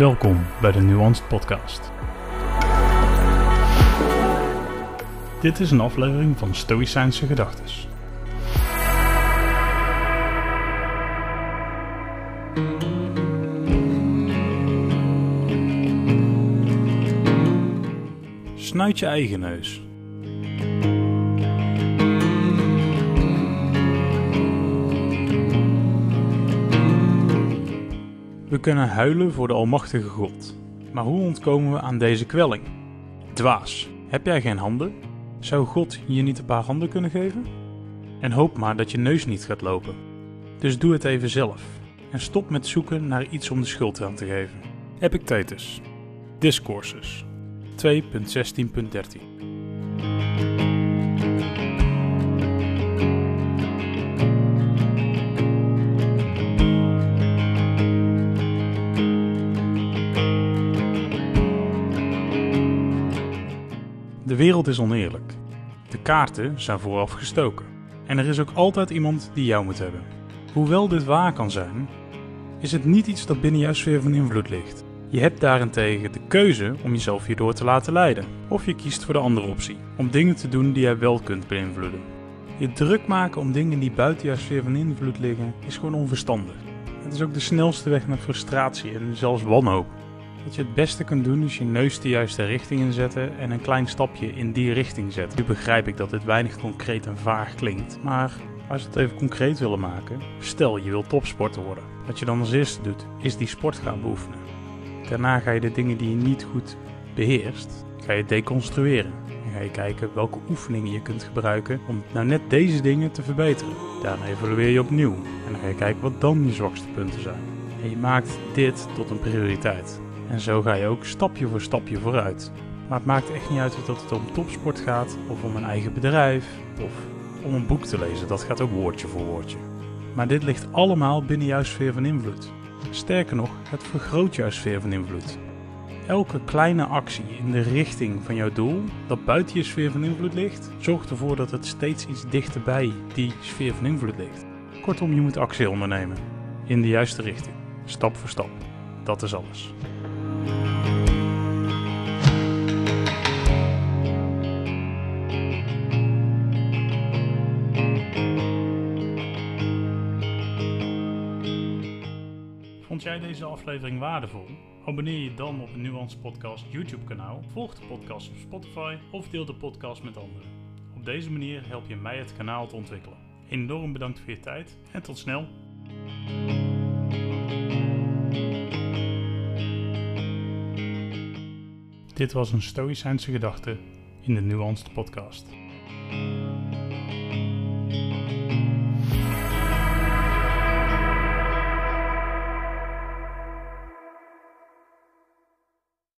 Welkom bij de Nuanced Podcast. Dit is een aflevering van Stoïcijnse Gedachtes. Snuit je eigen neus. We kunnen huilen voor de Almachtige God. Maar hoe ontkomen we aan deze kwelling? Dwaas, heb jij geen handen? Zou God je niet een paar handen kunnen geven? En hoop maar dat je neus niet gaat lopen. Dus doe het even zelf. En stop met zoeken naar iets om de schuld aan te geven. Epictetus. Discourses. 2.16.13 wereld is oneerlijk. De kaarten zijn vooraf gestoken. En er is ook altijd iemand die jou moet hebben. Hoewel dit waar kan zijn, is het niet iets dat binnen jouw sfeer van invloed ligt. Je hebt daarentegen de keuze om jezelf hierdoor te laten leiden. Of je kiest voor de andere optie, om dingen te doen die jij wel kunt beïnvloeden. Je druk maken om dingen die buiten jouw sfeer van invloed liggen, is gewoon onverstandig. Het is ook de snelste weg naar frustratie en zelfs wanhoop. Wat je het beste kunt doen is je neus de juiste richting inzetten en een klein stapje in die richting zetten. Nu begrijp ik dat dit weinig concreet en vaag klinkt, maar als we het even concreet willen maken, stel je wilt topsporter worden. Wat je dan als eerste doet, is die sport gaan beoefenen. Daarna ga je de dingen die je niet goed beheerst, ga je deconstrueren. En ga je kijken welke oefeningen je kunt gebruiken om nou net deze dingen te verbeteren. Daarna evalueer je opnieuw en dan ga je kijken wat dan je zwakste punten zijn. En je maakt dit tot een prioriteit. En zo ga je ook stapje voor stapje vooruit. Maar het maakt echt niet uit of het om topsport gaat, of om een eigen bedrijf, of om een boek te lezen. Dat gaat ook woordje voor woordje. Maar dit ligt allemaal binnen jouw sfeer van invloed. Sterker nog, het vergroot jouw sfeer van invloed. Elke kleine actie in de richting van jouw doel, dat buiten je sfeer van invloed ligt, zorgt ervoor dat het steeds iets dichterbij die sfeer van invloed ligt. Kortom, je moet actie ondernemen. In de juiste richting. Stap voor stap. Dat is alles. Vond jij deze aflevering waardevol? Abonneer je dan op het Nuance Podcast YouTube kanaal, volg de podcast op Spotify of deel de podcast met anderen. Op deze manier help je mij het kanaal te ontwikkelen. Enorm bedankt voor je tijd en tot snel! Dit was een Stoïcijnse gedachte in de Nuanced Podcast.